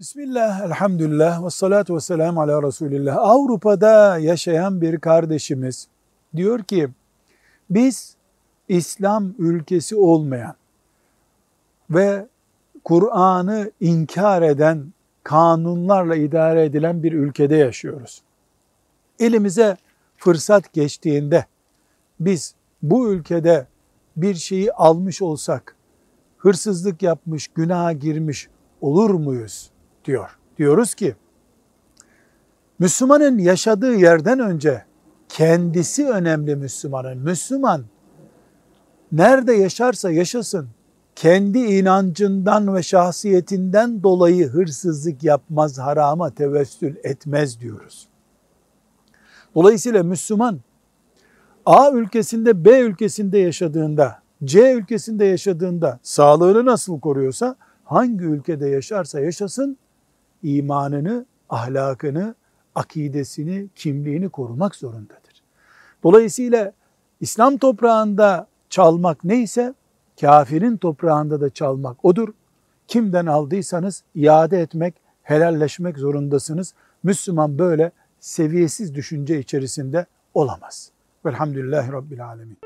Bismillah, elhamdülillah ve salatu ve selamu ala Resulillah. Avrupa'da yaşayan bir kardeşimiz diyor ki, biz İslam ülkesi olmayan ve Kur'an'ı inkar eden, kanunlarla idare edilen bir ülkede yaşıyoruz. Elimize fırsat geçtiğinde biz bu ülkede bir şeyi almış olsak, hırsızlık yapmış, günaha girmiş olur muyuz diyor. Diyoruz ki, Müslümanın yaşadığı yerden önce kendisi önemli Müslümanın. Müslüman nerede yaşarsa yaşasın, kendi inancından ve şahsiyetinden dolayı hırsızlık yapmaz, harama tevessül etmez diyoruz. Dolayısıyla Müslüman A ülkesinde B ülkesinde yaşadığında, C ülkesinde yaşadığında sağlığını nasıl koruyorsa hangi ülkede yaşarsa yaşasın imanını, ahlakını, akidesini, kimliğini korumak zorundadır. Dolayısıyla İslam toprağında çalmak neyse kafirin toprağında da çalmak odur. Kimden aldıysanız iade etmek, helalleşmek zorundasınız. Müslüman böyle seviyesiz düşünce içerisinde olamaz. Velhamdülillahi Rabbil Alemin.